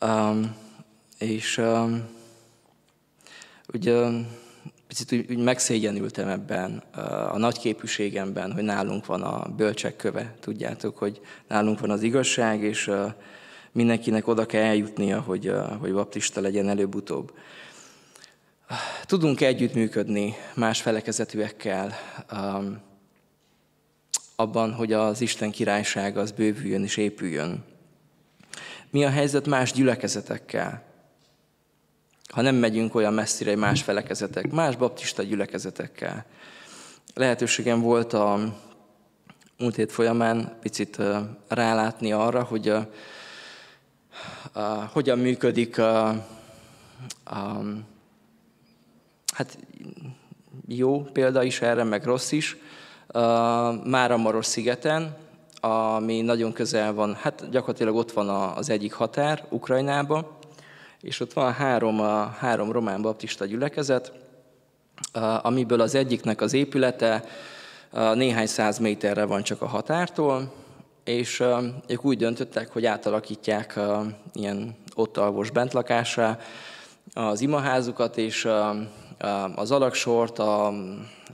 Um, és um, ugye picit úgy, úgy megszégyenültem ebben, a nagyképűségemben, hogy nálunk van a bölcsek köve. Tudjátok, hogy nálunk van az igazság, és mindenkinek oda kell eljutnia, hogy, hogy baptista legyen előbb-utóbb. Tudunk együttműködni más felekezetűekkel abban, hogy az Isten királyság az bővüljön és épüljön. Mi a helyzet más gyülekezetekkel? Ha nem megyünk olyan messzire, más felekezetek, más baptista gyülekezetekkel. Lehetőségem volt a múlt hét folyamán picit rálátni arra, hogy a, a, hogyan működik a, a, hát jó példa is erre, meg rossz is, Máramaros szigeten, ami nagyon közel van, hát gyakorlatilag ott van az egyik határ Ukrajnába, és ott van három, a, három román baptista gyülekezet, amiből az egyiknek az épülete néhány száz méterre van csak a határtól, és ők úgy döntöttek, hogy átalakítják ilyen ott alvos bentlakásra az imaházukat, és az alaksort, a,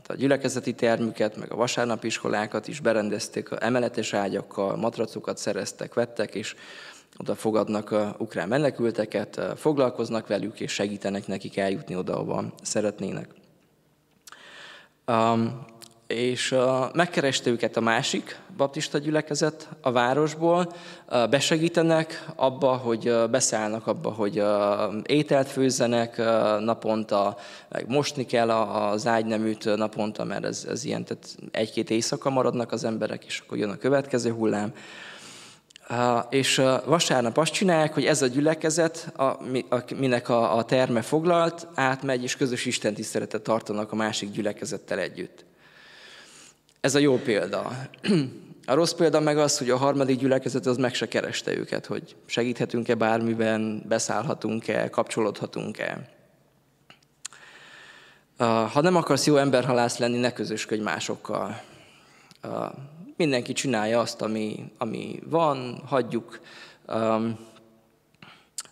a gyülekezeti termüket, meg a vasárnapi iskolákat is berendezték, emeletes ágyakkal, matracokat szereztek, vettek, és oda fogadnak ukrán menekülteket, foglalkoznak velük, és segítenek nekik eljutni oda, ahova szeretnének. És megkereste őket a másik baptista gyülekezet a városból, besegítenek abba, hogy beszállnak abba, hogy ételt főzzenek naponta, meg mosni kell az ágyneműt naponta, mert ez, ez ilyen, tehát egy-két éjszaka maradnak az emberek, és akkor jön a következő hullám. És vasárnap azt csinálják, hogy ez a gyülekezet, minek a, terme foglalt, átmegy, és közös Isten tiszteletet tartanak a másik gyülekezettel együtt. Ez a jó példa. A rossz példa meg az, hogy a harmadik gyülekezet az meg se kereste őket, hogy segíthetünk-e bármiben, beszállhatunk-e, kapcsolódhatunk-e. Ha nem akarsz jó emberhalász lenni, ne közösködj másokkal mindenki csinálja azt, ami, ami van, hagyjuk,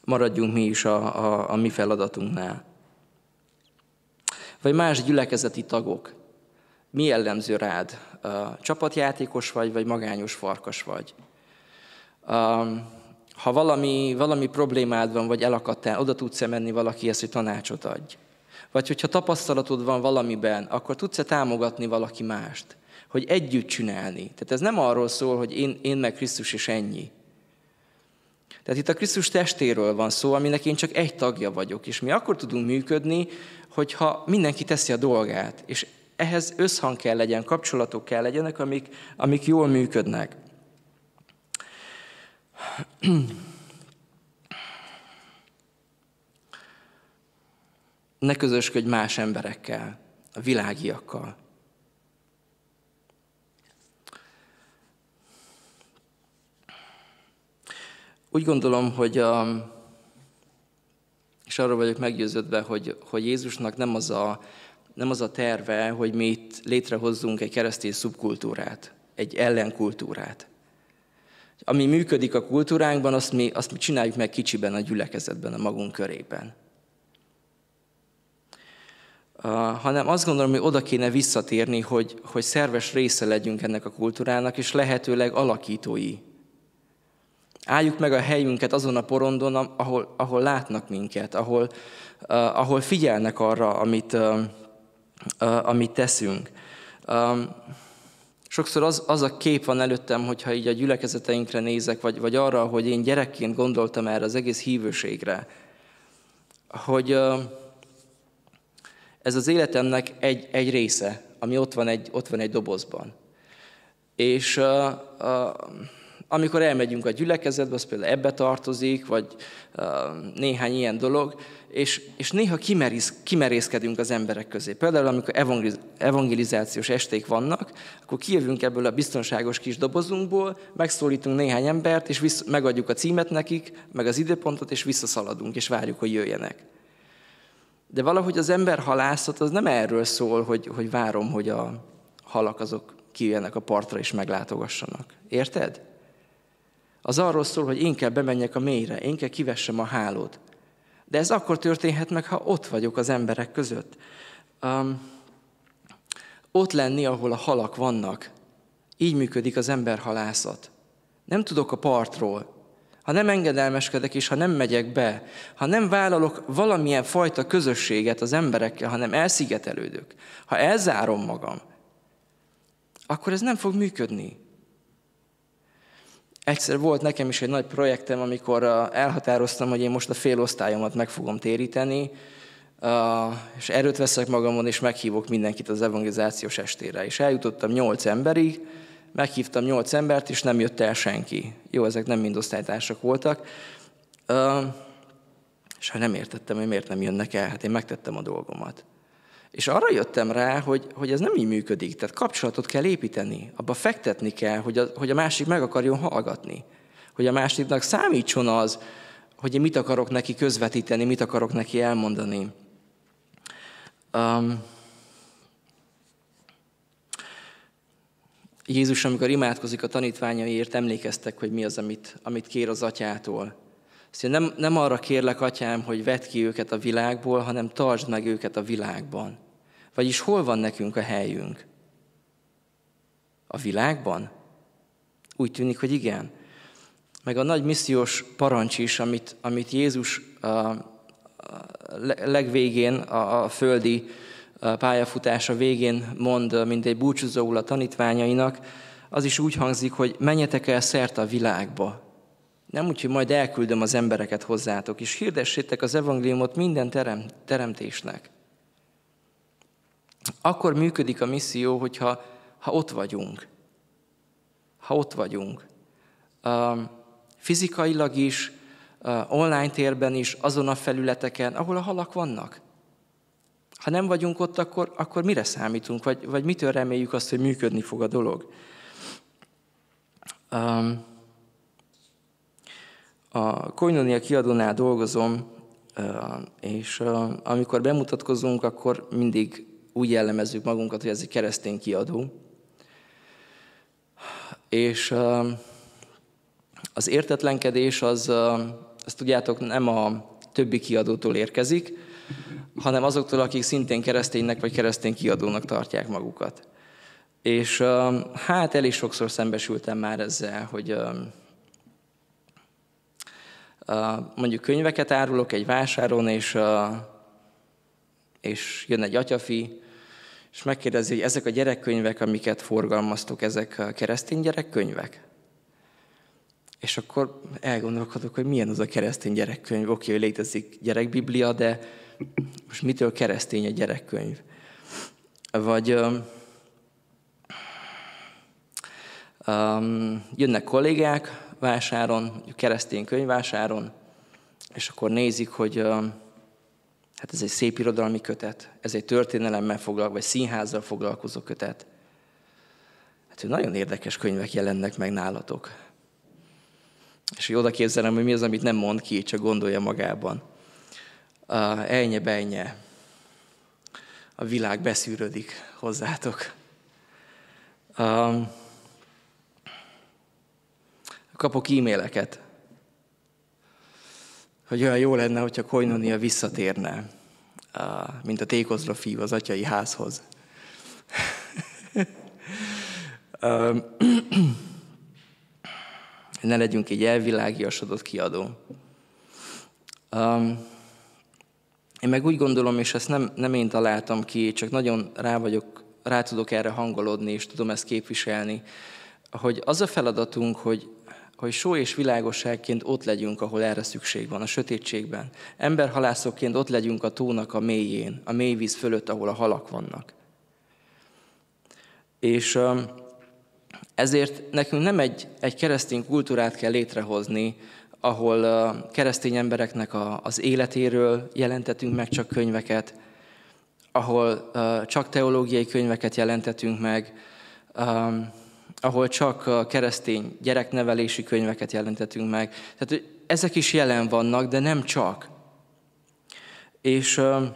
maradjunk mi is a, a, a mi feladatunknál. Vagy más gyülekezeti tagok. Mi jellemző rád? Csapatjátékos vagy, vagy magányos farkas vagy? Ha valami, valami problémád van, vagy elakadtál, oda tudsz-e menni valakihez, hogy tanácsot adj? Vagy hogyha tapasztalatod van valamiben, akkor tudsz-e támogatni valaki mást? Hogy együtt csinálni. Tehát ez nem arról szól, hogy én, én meg Krisztus és ennyi. Tehát itt a Krisztus testéről van szó, aminek én csak egy tagja vagyok, és mi akkor tudunk működni, hogyha mindenki teszi a dolgát, és ehhez összhang kell legyen, kapcsolatok kell legyenek, amik, amik jól működnek. Ne közösködj más emberekkel, a világiakkal. Úgy gondolom, hogy a, és arról vagyok meggyőződve, hogy, hogy Jézusnak nem az, a, nem az a terve, hogy mi itt létrehozzunk egy keresztény szubkultúrát, egy ellenkultúrát. Ami működik a kultúránkban, azt mi, azt mi csináljuk meg kicsiben a gyülekezetben, a magunk körében. Uh, hanem azt gondolom, hogy oda kéne visszatérni, hogy, hogy szerves része legyünk ennek a kultúrának, és lehetőleg alakítói Álljuk meg a helyünket azon a porondon, ahol, ahol látnak minket, ahol, uh, ahol figyelnek arra, amit, uh, uh, amit teszünk. Um, sokszor az, az a kép van előttem, hogyha így a gyülekezeteinkre nézek, vagy, vagy arra, hogy én gyerekként gondoltam erre az egész hívőségre, hogy uh, ez az életemnek egy, egy része, ami ott van egy, ott van egy dobozban. És uh, uh, amikor elmegyünk a gyülekezetbe, az például ebbe tartozik, vagy uh, néhány ilyen dolog, és, és néha kimerész, kimerészkedünk az emberek közé. Például amikor evangeliz, evangelizációs esték vannak, akkor kijövünk ebből a biztonságos kis dobozunkból, megszólítunk néhány embert, és vissz, megadjuk a címet nekik, meg az időpontot, és visszaszaladunk, és várjuk, hogy jöjjenek. De valahogy az ember halászat az nem erről szól, hogy, hogy várom, hogy a halak azok kijöjjenek a partra és meglátogassanak. Érted? Az arról szól, hogy én kell bemenjek a mélyre, én kell kivessem a hálót. De ez akkor történhet meg, ha ott vagyok az emberek között. Um, ott lenni, ahol a halak vannak. Így működik az emberhalászat. Nem tudok a partról, ha nem engedelmeskedek és ha nem megyek be, ha nem vállalok valamilyen fajta közösséget az emberekkel, hanem elszigetelődök, ha elzárom magam, akkor ez nem fog működni. Egyszer volt nekem is egy nagy projektem, amikor elhatároztam, hogy én most a fél osztályomat meg fogom téríteni, és erőt veszek magamon, és meghívok mindenkit az evangelizációs estére. És eljutottam nyolc emberig, meghívtam nyolc embert, és nem jött el senki. Jó, ezek nem mind osztálytársak voltak. És ha nem értettem, hogy miért nem jönnek el, hát én megtettem a dolgomat. És arra jöttem rá, hogy, hogy ez nem így működik. Tehát kapcsolatot kell építeni, abba fektetni kell, hogy a, hogy a másik meg akarjon hallgatni. Hogy a másiknak számítson az, hogy én mit akarok neki közvetíteni, mit akarok neki elmondani. Um, Jézus, amikor imádkozik a tanítványaiért, emlékeztek, hogy mi az, amit, amit kér az atyától. Azt nem, nem arra kérlek, atyám, hogy vedd ki őket a világból, hanem tartsd meg őket a világban. Vagyis hol van nekünk a helyünk? A világban? Úgy tűnik, hogy igen. Meg a nagy missziós parancs is, amit, amit Jézus a legvégén, a, a földi pályafutása végén mond, mint egy búcsúzóul a tanítványainak, az is úgy hangzik, hogy menjetek el szerte a világba. Nem úgy, hogy majd elküldöm az embereket hozzátok, és hirdessétek az evangéliumot minden terem, teremtésnek. Akkor működik a misszió, hogyha ha ott vagyunk. Ha ott vagyunk. Fizikailag is, online térben is, azon a felületeken, ahol a halak vannak. Ha nem vagyunk ott, akkor, akkor mire számítunk, vagy, vagy mitől reméljük azt, hogy működni fog a dolog? Um, a Koinonia kiadónál dolgozom, és amikor bemutatkozunk, akkor mindig úgy jellemezzük magunkat, hogy ez egy keresztény kiadó. És Az értetlenkedés az, azt tudjátok, nem a többi kiadótól érkezik, hanem azoktól, akik szintén kereszténynek vagy keresztény kiadónak tartják magukat. És hát elég sokszor szembesültem már ezzel, hogy mondjuk könyveket árulok egy vásáron, és, és jön egy atyafi, és megkérdezi, hogy ezek a gyerekkönyvek, amiket forgalmaztok, ezek a keresztény gyerekkönyvek? És akkor elgondolkodok, hogy milyen az a keresztény gyerekkönyv. Oké, hogy létezik gyerekbiblia, de most mitől keresztény a gyerekkönyv? Vagy um, jönnek kollégák vásáron, keresztény könyvásáron, és akkor nézik, hogy um, hát ez egy szép irodalmi kötet, ez egy történelemmel foglalkozó, vagy színházzal foglalkozó kötet. Hát, hogy nagyon érdekes könyvek jelennek meg nálatok. És hogy oda képzelem, hogy mi az, amit nem mond ki, csak gondolja magában. Uh, elnye, benye. A világ beszűrődik hozzátok. Uh, kapok e-maileket, hogy olyan jó lenne, hogyha Koinonia visszatérne, mint a tékozra fív az atyai házhoz. ne legyünk egy elvilágiasodott kiadó. Én meg úgy gondolom, és ezt nem, nem én találtam ki, csak nagyon rá vagyok, rá tudok erre hangolódni, és tudom ezt képviselni, hogy az a feladatunk, hogy hogy só és világosságként ott legyünk, ahol erre szükség van, a sötétségben. Emberhalászokként ott legyünk a tónak a mélyén, a mélyvíz fölött, ahol a halak vannak. És ezért nekünk nem egy, egy keresztény kultúrát kell létrehozni, ahol keresztény embereknek a, az életéről jelentetünk meg csak könyveket, ahol csak teológiai könyveket jelentetünk meg, ahol csak a keresztény gyereknevelési könyveket jelentetünk meg. Tehát ezek is jelen vannak, de nem csak. És e,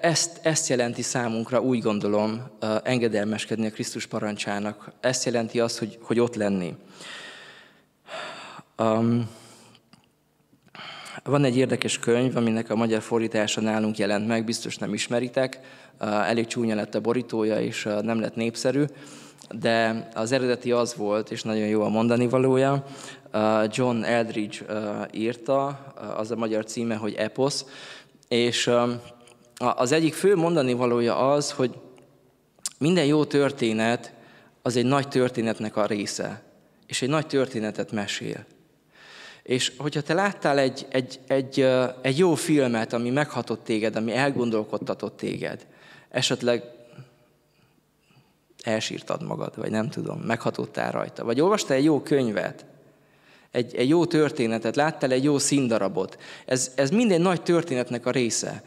ezt, ezt jelenti számunkra, úgy gondolom, engedelmeskedni a Krisztus parancsának. Ezt jelenti azt, hogy, hogy ott lenni. Um, van egy érdekes könyv, aminek a magyar fordítása nálunk jelent meg, biztos nem ismeritek. Elég csúnya lett a borítója, és nem lett népszerű, de az eredeti az volt, és nagyon jó a mondani valója. John Eldridge írta, az a magyar címe, hogy Epos, és az egyik fő mondani valója az, hogy minden jó történet az egy nagy történetnek a része, és egy nagy történetet mesél. És hogyha te láttál egy, egy, egy, egy jó filmet, ami meghatott téged, ami elgondolkodtatott téged, esetleg elsírtad magad, vagy nem tudom, meghatottál rajta, vagy olvastál egy jó könyvet, egy, egy jó történetet, láttál egy jó színdarabot. Ez, ez minden nagy történetnek a része.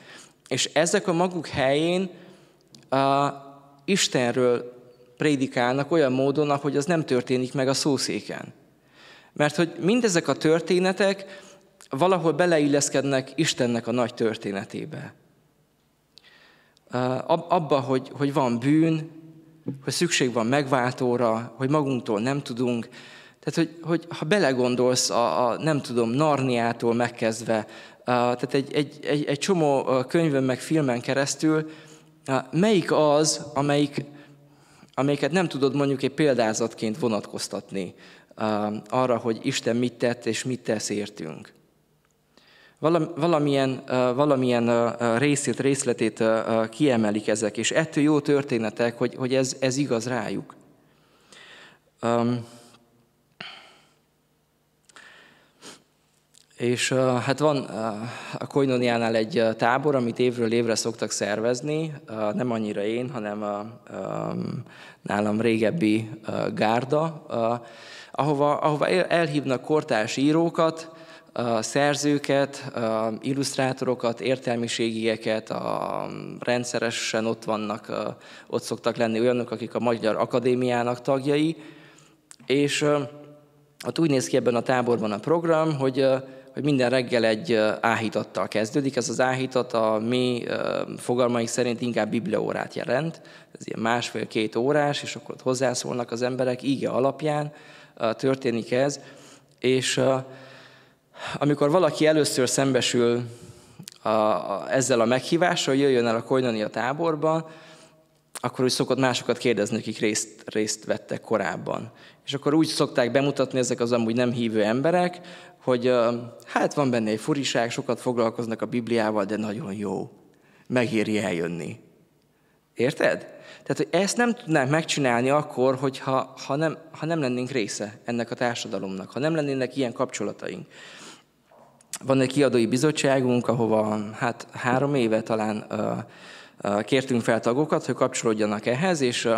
És ezek a maguk helyén a Istenről prédikálnak olyan módon, ahogy az nem történik meg a szószéken. Mert hogy mindezek a történetek valahol beleilleszkednek Istennek a nagy történetébe. Abba, hogy, hogy van bűn, hogy szükség van megváltóra, hogy magunktól nem tudunk. Tehát, hogy, hogy ha belegondolsz a, a, nem tudom, Narniától megkezdve, tehát egy, egy, egy, egy csomó könyvön meg filmen keresztül, melyik az, amelyik, amelyiket nem tudod mondjuk egy példázatként vonatkoztatni arra, hogy Isten mit tett és mit tesz értünk. Valamilyen, valamilyen részét, részletét kiemelik ezek, és ettől jó történetek, hogy, hogy ez, ez igaz rájuk. Um, és uh, hát van uh, a Koinoniánál egy uh, tábor, amit évről évre szoktak szervezni, uh, nem annyira én, hanem a, um, nálam régebbi uh, gárda, uh, ahova, ahova elhívnak kortárs írókat, szerzőket, illusztrátorokat, értelmiségieket, a, rendszeresen ott vannak, ott szoktak lenni olyanok, akik a Magyar Akadémiának tagjai, és ott úgy néz ki ebben a táborban a program, hogy, hogy minden reggel egy áhítattal kezdődik. Ez az áhítat a mi fogalmaink szerint inkább bibliaórát jelent. Ez ilyen másfél-két órás, és akkor ott hozzászólnak az emberek, íge alapján történik ez. És amikor valaki először szembesül a, a, ezzel a meghívással, jöjjön el a Koinonia táborba, akkor úgy szokott másokat kérdezni, akik részt, részt vettek korábban. És akkor úgy szokták bemutatni ezek az amúgy nem hívő emberek, hogy hát van benne egy furiság, sokat foglalkoznak a Bibliával, de nagyon jó. Megéri eljönni. Érted? Tehát, hogy ezt nem tudnánk megcsinálni akkor, hogyha, ha, nem, ha nem lennénk része ennek a társadalomnak, ha nem lennének ilyen kapcsolataink. Van egy kiadói bizottságunk, ahova hát három éve talán kértünk fel tagokat, hogy kapcsolódjanak ehhez, és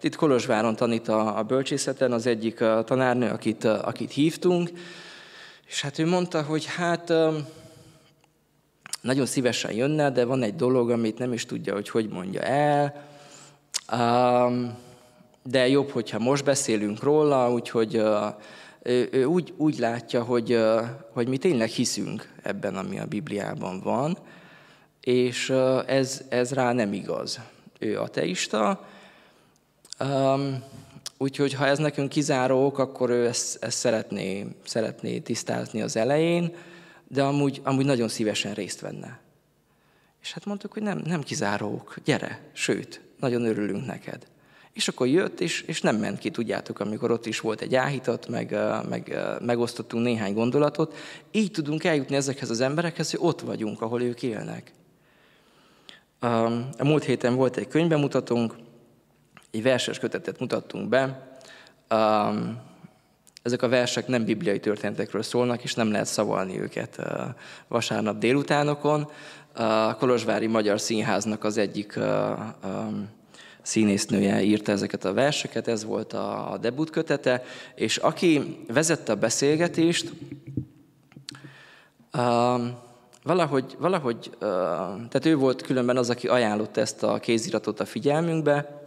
itt Kolozsváron tanít a, a bölcsészeten az egyik tanárnő, akit, akit hívtunk, és hát ő mondta, hogy hát nagyon szívesen jönne, de van egy dolog, amit nem is tudja, hogy hogy mondja el, de jobb, hogyha most beszélünk róla, úgyhogy ő, úgy, úgy látja, hogy, hogy mi tényleg hiszünk ebben, ami a Bibliában van, és ez, ez rá nem igaz. Ő ateista, úgyhogy ha ez nekünk kizáró ok, akkor ő ezt, ezt szeretné, szeretné tisztázni az elején, de amúgy, amúgy nagyon szívesen részt venne. És hát mondtuk, hogy nem, nem kizárók, gyere, sőt, nagyon örülünk neked. És akkor jött, és, és nem ment ki, tudjátok, amikor ott is volt egy áhítat, meg, meg megosztottunk néhány gondolatot. Így tudunk eljutni ezekhez az emberekhez, hogy ott vagyunk, ahol ők élnek. A múlt héten volt egy könyvbemutatónk, egy verses kötetet mutattunk be. Ezek a versek nem bibliai történetekről szólnak, és nem lehet szavalni őket vasárnap délutánokon. A Kolozsvári Magyar Színháznak az egyik színésznője írta ezeket a verseket, ez volt a debut kötete, és aki vezette a beszélgetést, valahogy, valahogy tehát ő volt különben az, aki ajánlott ezt a kéziratot a figyelmünkbe,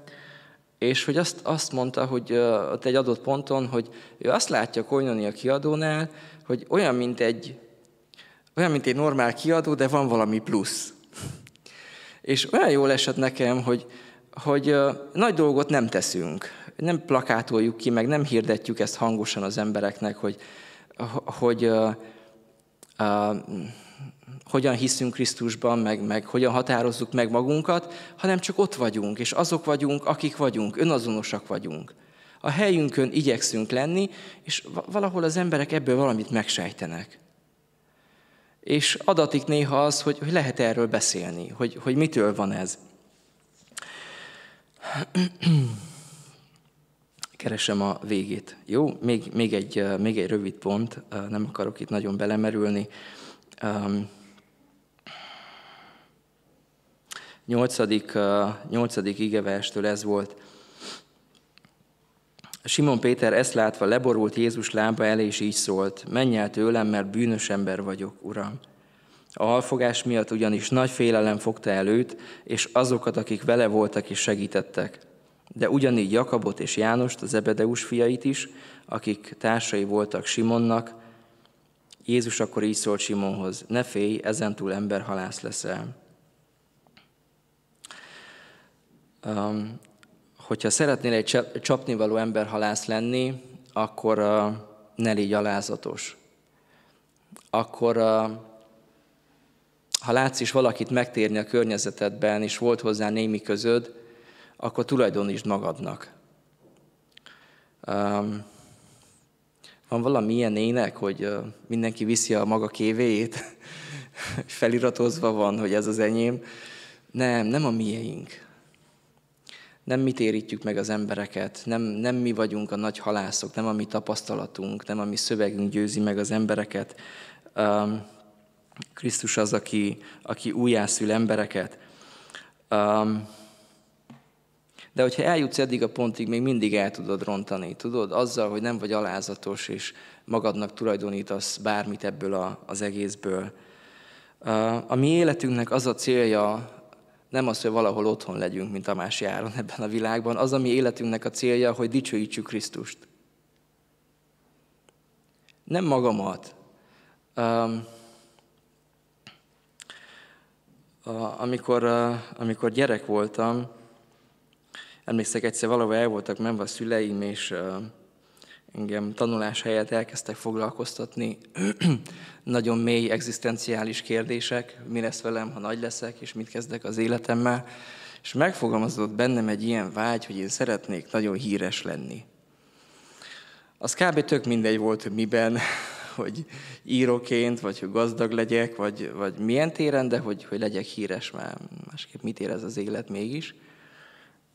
és hogy azt, azt mondta, hogy ott egy adott ponton, hogy ő azt látja a Koinonia kiadónál, hogy olyan, mint egy, olyan, mint egy normál kiadó, de van valami plusz. És olyan jól esett nekem, hogy, hogy nagy dolgot nem teszünk, nem plakátoljuk ki, meg nem hirdetjük ezt hangosan az embereknek, hogy, hogy uh, uh, hogyan hiszünk Krisztusban, meg, meg hogyan határozzuk meg magunkat, hanem csak ott vagyunk, és azok vagyunk, akik vagyunk, önazonosak vagyunk. A helyünkön igyekszünk lenni, és valahol az emberek ebből valamit megsejtenek. És adatik néha az, hogy, hogy lehet erről beszélni, hogy, hogy mitől van ez. Keresem a végét. Jó, még, még, egy, még egy rövid pont, nem akarok itt nagyon belemerülni. Nyolcadik, nyolcadik igeverstől ez volt. Simon Péter ezt látva leborult Jézus lába elé, és így szólt, menj el tőlem, mert bűnös ember vagyok, Uram. A halfogás miatt ugyanis nagy félelem fogta el őt, és azokat, akik vele voltak és segítettek. De ugyanígy Jakabot és Jánost, az Ebedeus fiait is, akik társai voltak Simonnak, Jézus akkor így szólt Simonhoz, ne félj, ezentúl emberhalász leszel. Um, hogyha szeretnél egy csapnivaló emberhalász lenni, akkor uh, ne légy alázatos. Akkor uh, ha látsz is valakit megtérni a környezetedben, és volt hozzá némi közöd, akkor tulajdonítsd magadnak. Um, van valami ilyen ének, hogy mindenki viszi a maga kévéjét, feliratozva van, hogy ez az enyém. Nem, nem a miénk. Nem mi térítjük meg az embereket, nem, nem mi vagyunk a nagy halászok, nem a mi tapasztalatunk, nem a mi szövegünk győzi meg az embereket. Um, Krisztus az, aki, aki újjászül embereket. Um, de hogyha eljutsz eddig a pontig, még mindig el tudod rontani, tudod? Azzal, hogy nem vagy alázatos, és magadnak tulajdonítasz bármit ebből a, az egészből. A mi életünknek az a célja, nem az, hogy valahol otthon legyünk, mint a más járon ebben a világban, az a mi életünknek a célja, hogy dicsőítsük Krisztust. Nem magamat, Um, amikor, amikor gyerek voltam, emlékszek egyszer valahol el voltak menve a szüleim, és engem tanulás helyett elkezdtek foglalkoztatni nagyon mély egzisztenciális kérdések, mi lesz velem, ha nagy leszek, és mit kezdek az életemmel. És megfogalmazott bennem egy ilyen vágy, hogy én szeretnék nagyon híres lenni. Az kb. tök mindegy volt, hogy miben, hogy íróként, vagy hogy gazdag legyek, vagy, vagy milyen téren, de hogy, hogy legyek híres, mert másképp mit érez az élet mégis.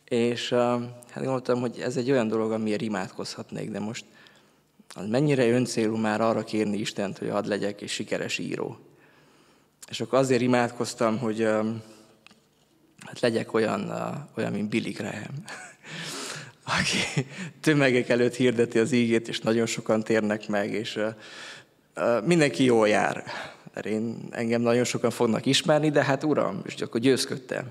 És hát gondoltam, hogy ez egy olyan dolog, amiért imádkozhatnék, de most az mennyire öncélú már arra kérni Istent, hogy hadd legyek egy sikeres író. És akkor azért imádkoztam, hogy hát legyek olyan, olyan mint Billy Graham, aki tömegek előtt hirdeti az ígét, és nagyon sokan térnek meg, és mindenki jól jár. Mert én, engem nagyon sokan fognak ismerni, de hát uram, és akkor győzködtem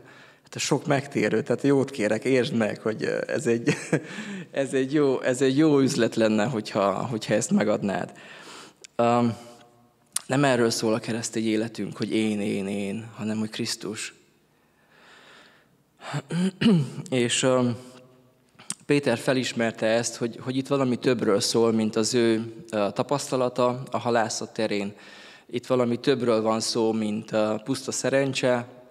te sok megtérő, tehát jót kérek, értsd meg, hogy ez egy, ez egy, jó, ez egy jó üzlet lenne, hogyha, hogyha ezt megadnád. Um, nem erről szól a keresztény életünk, hogy én, én, én, hanem hogy Krisztus. És um, Péter felismerte ezt, hogy, hogy itt valami többről szól, mint az ő tapasztalata a halászat terén. Itt valami többről van szó, mint puszta szerencse,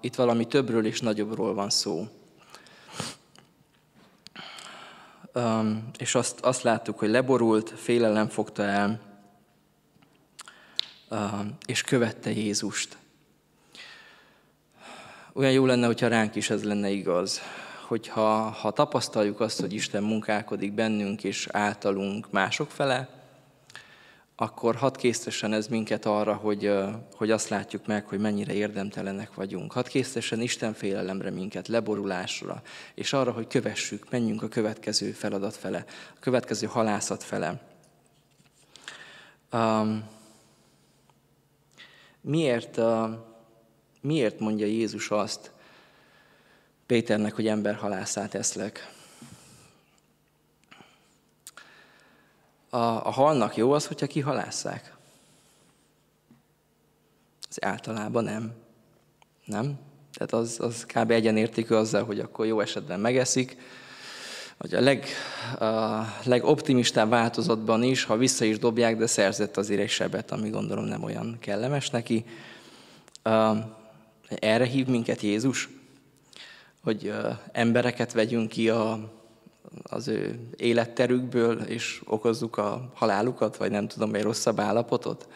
itt valami többről és nagyobbról van szó. És azt, azt láttuk, hogy leborult, félelem fogta el, és követte Jézust. Olyan jó lenne, hogyha ránk is ez lenne igaz, hogyha ha tapasztaljuk azt, hogy Isten munkálkodik bennünk és általunk mások fele, akkor hadd késztessen ez minket arra, hogy, hogy azt látjuk meg, hogy mennyire érdemtelenek vagyunk. Hadd késztessen Isten félelemre minket, leborulásra, és arra, hogy kövessük, menjünk a következő feladat fele, a következő halászat fele. Um, miért, uh, miért mondja Jézus azt Péternek, hogy emberhalászát eszlek? A, a halnak jó az, hogyha kihalásszák? Az általában nem. Nem? Tehát az, az kb. egyenértékű azzal, hogy akkor jó esetben megeszik, vagy a, leg, a legoptimistább változatban is, ha vissza is dobják, de szerzett azért egy sebet, ami gondolom nem olyan kellemes neki. Erre hív minket Jézus, hogy embereket vegyünk ki a, az ő életterükből, és okozzuk a halálukat, vagy nem tudom, egy rosszabb állapotot?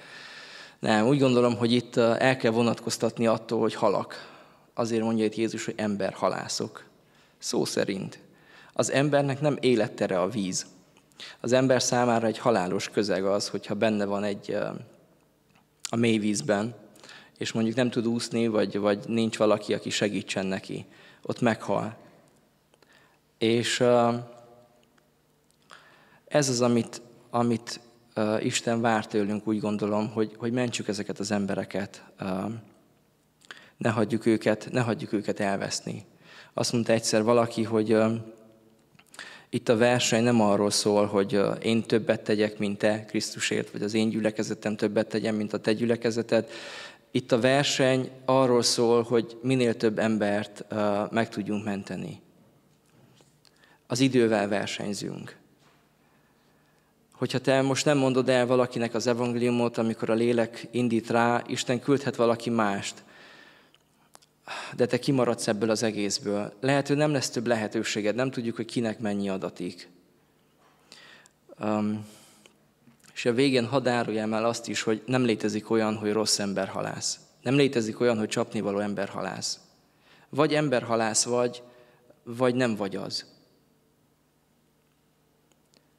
Nem, úgy gondolom, hogy itt el kell vonatkoztatni attól, hogy halak. Azért mondja itt Jézus, hogy ember halászok. Szó szerint. Az embernek nem élettere a víz. Az ember számára egy halálos közeg az, hogyha benne van egy a mély vízben, és mondjuk nem tud úszni, vagy, vagy nincs valaki, aki segítsen neki. Ott meghal. És ez az, amit, amit Isten vár tőlünk, úgy gondolom, hogy, hogy mentsük ezeket az embereket, ne hagyjuk őket, ne hagyjuk őket elveszni. Azt mondta egyszer valaki, hogy itt a verseny nem arról szól, hogy én többet tegyek, mint te Krisztusért, vagy az én gyülekezetem többet tegyen, mint a te gyülekezeted. Itt a verseny arról szól, hogy minél több embert meg tudjunk menteni az idővel versenyzünk. Hogyha te most nem mondod el valakinek az evangéliumot, amikor a lélek indít rá, Isten küldhet valaki mást, de te kimaradsz ebből az egészből. Lehet, hogy nem lesz több lehetőséged, nem tudjuk, hogy kinek mennyi adatik. Um, és a végén hadd áruljam el azt is, hogy nem létezik olyan, hogy rossz ember halász. Nem létezik olyan, hogy csapnivaló ember halász. Vagy ember halász vagy, vagy nem vagy az.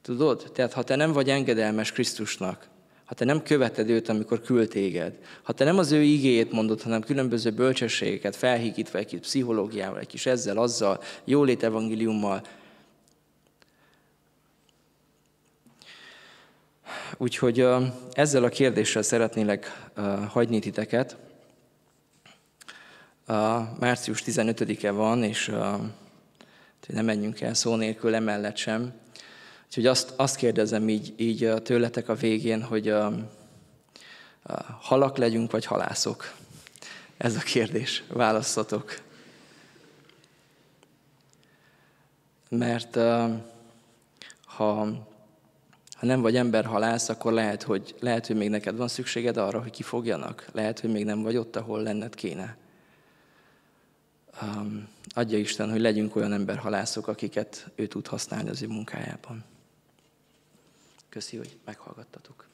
Tudod? Tehát ha te nem vagy engedelmes Krisztusnak, ha te nem követed őt, amikor küld téged, ha te nem az ő igéjét mondod, hanem különböző bölcsességeket felhígítva egy kis pszichológiával, egy kis ezzel, azzal, jólét evangéliummal, Úgyhogy ezzel a kérdéssel szeretnélek hagyni titeket. Március 15-e van, és nem menjünk el szó nélkül emellett sem. Úgyhogy azt, azt kérdezem így, így tőletek a végén, hogy a halak legyünk, vagy halászok? Ez a kérdés. Választatok. Mert ha, ha nem vagy ember halász, akkor lehet hogy, lehet, hogy még neked van szükséged arra, hogy kifogjanak. Lehet, hogy még nem vagy ott, ahol lenned kéne. Um, adja Isten, hogy legyünk olyan emberhalászok, akiket ő tud használni az ő munkájában. Köszi, hogy meghallgattatok.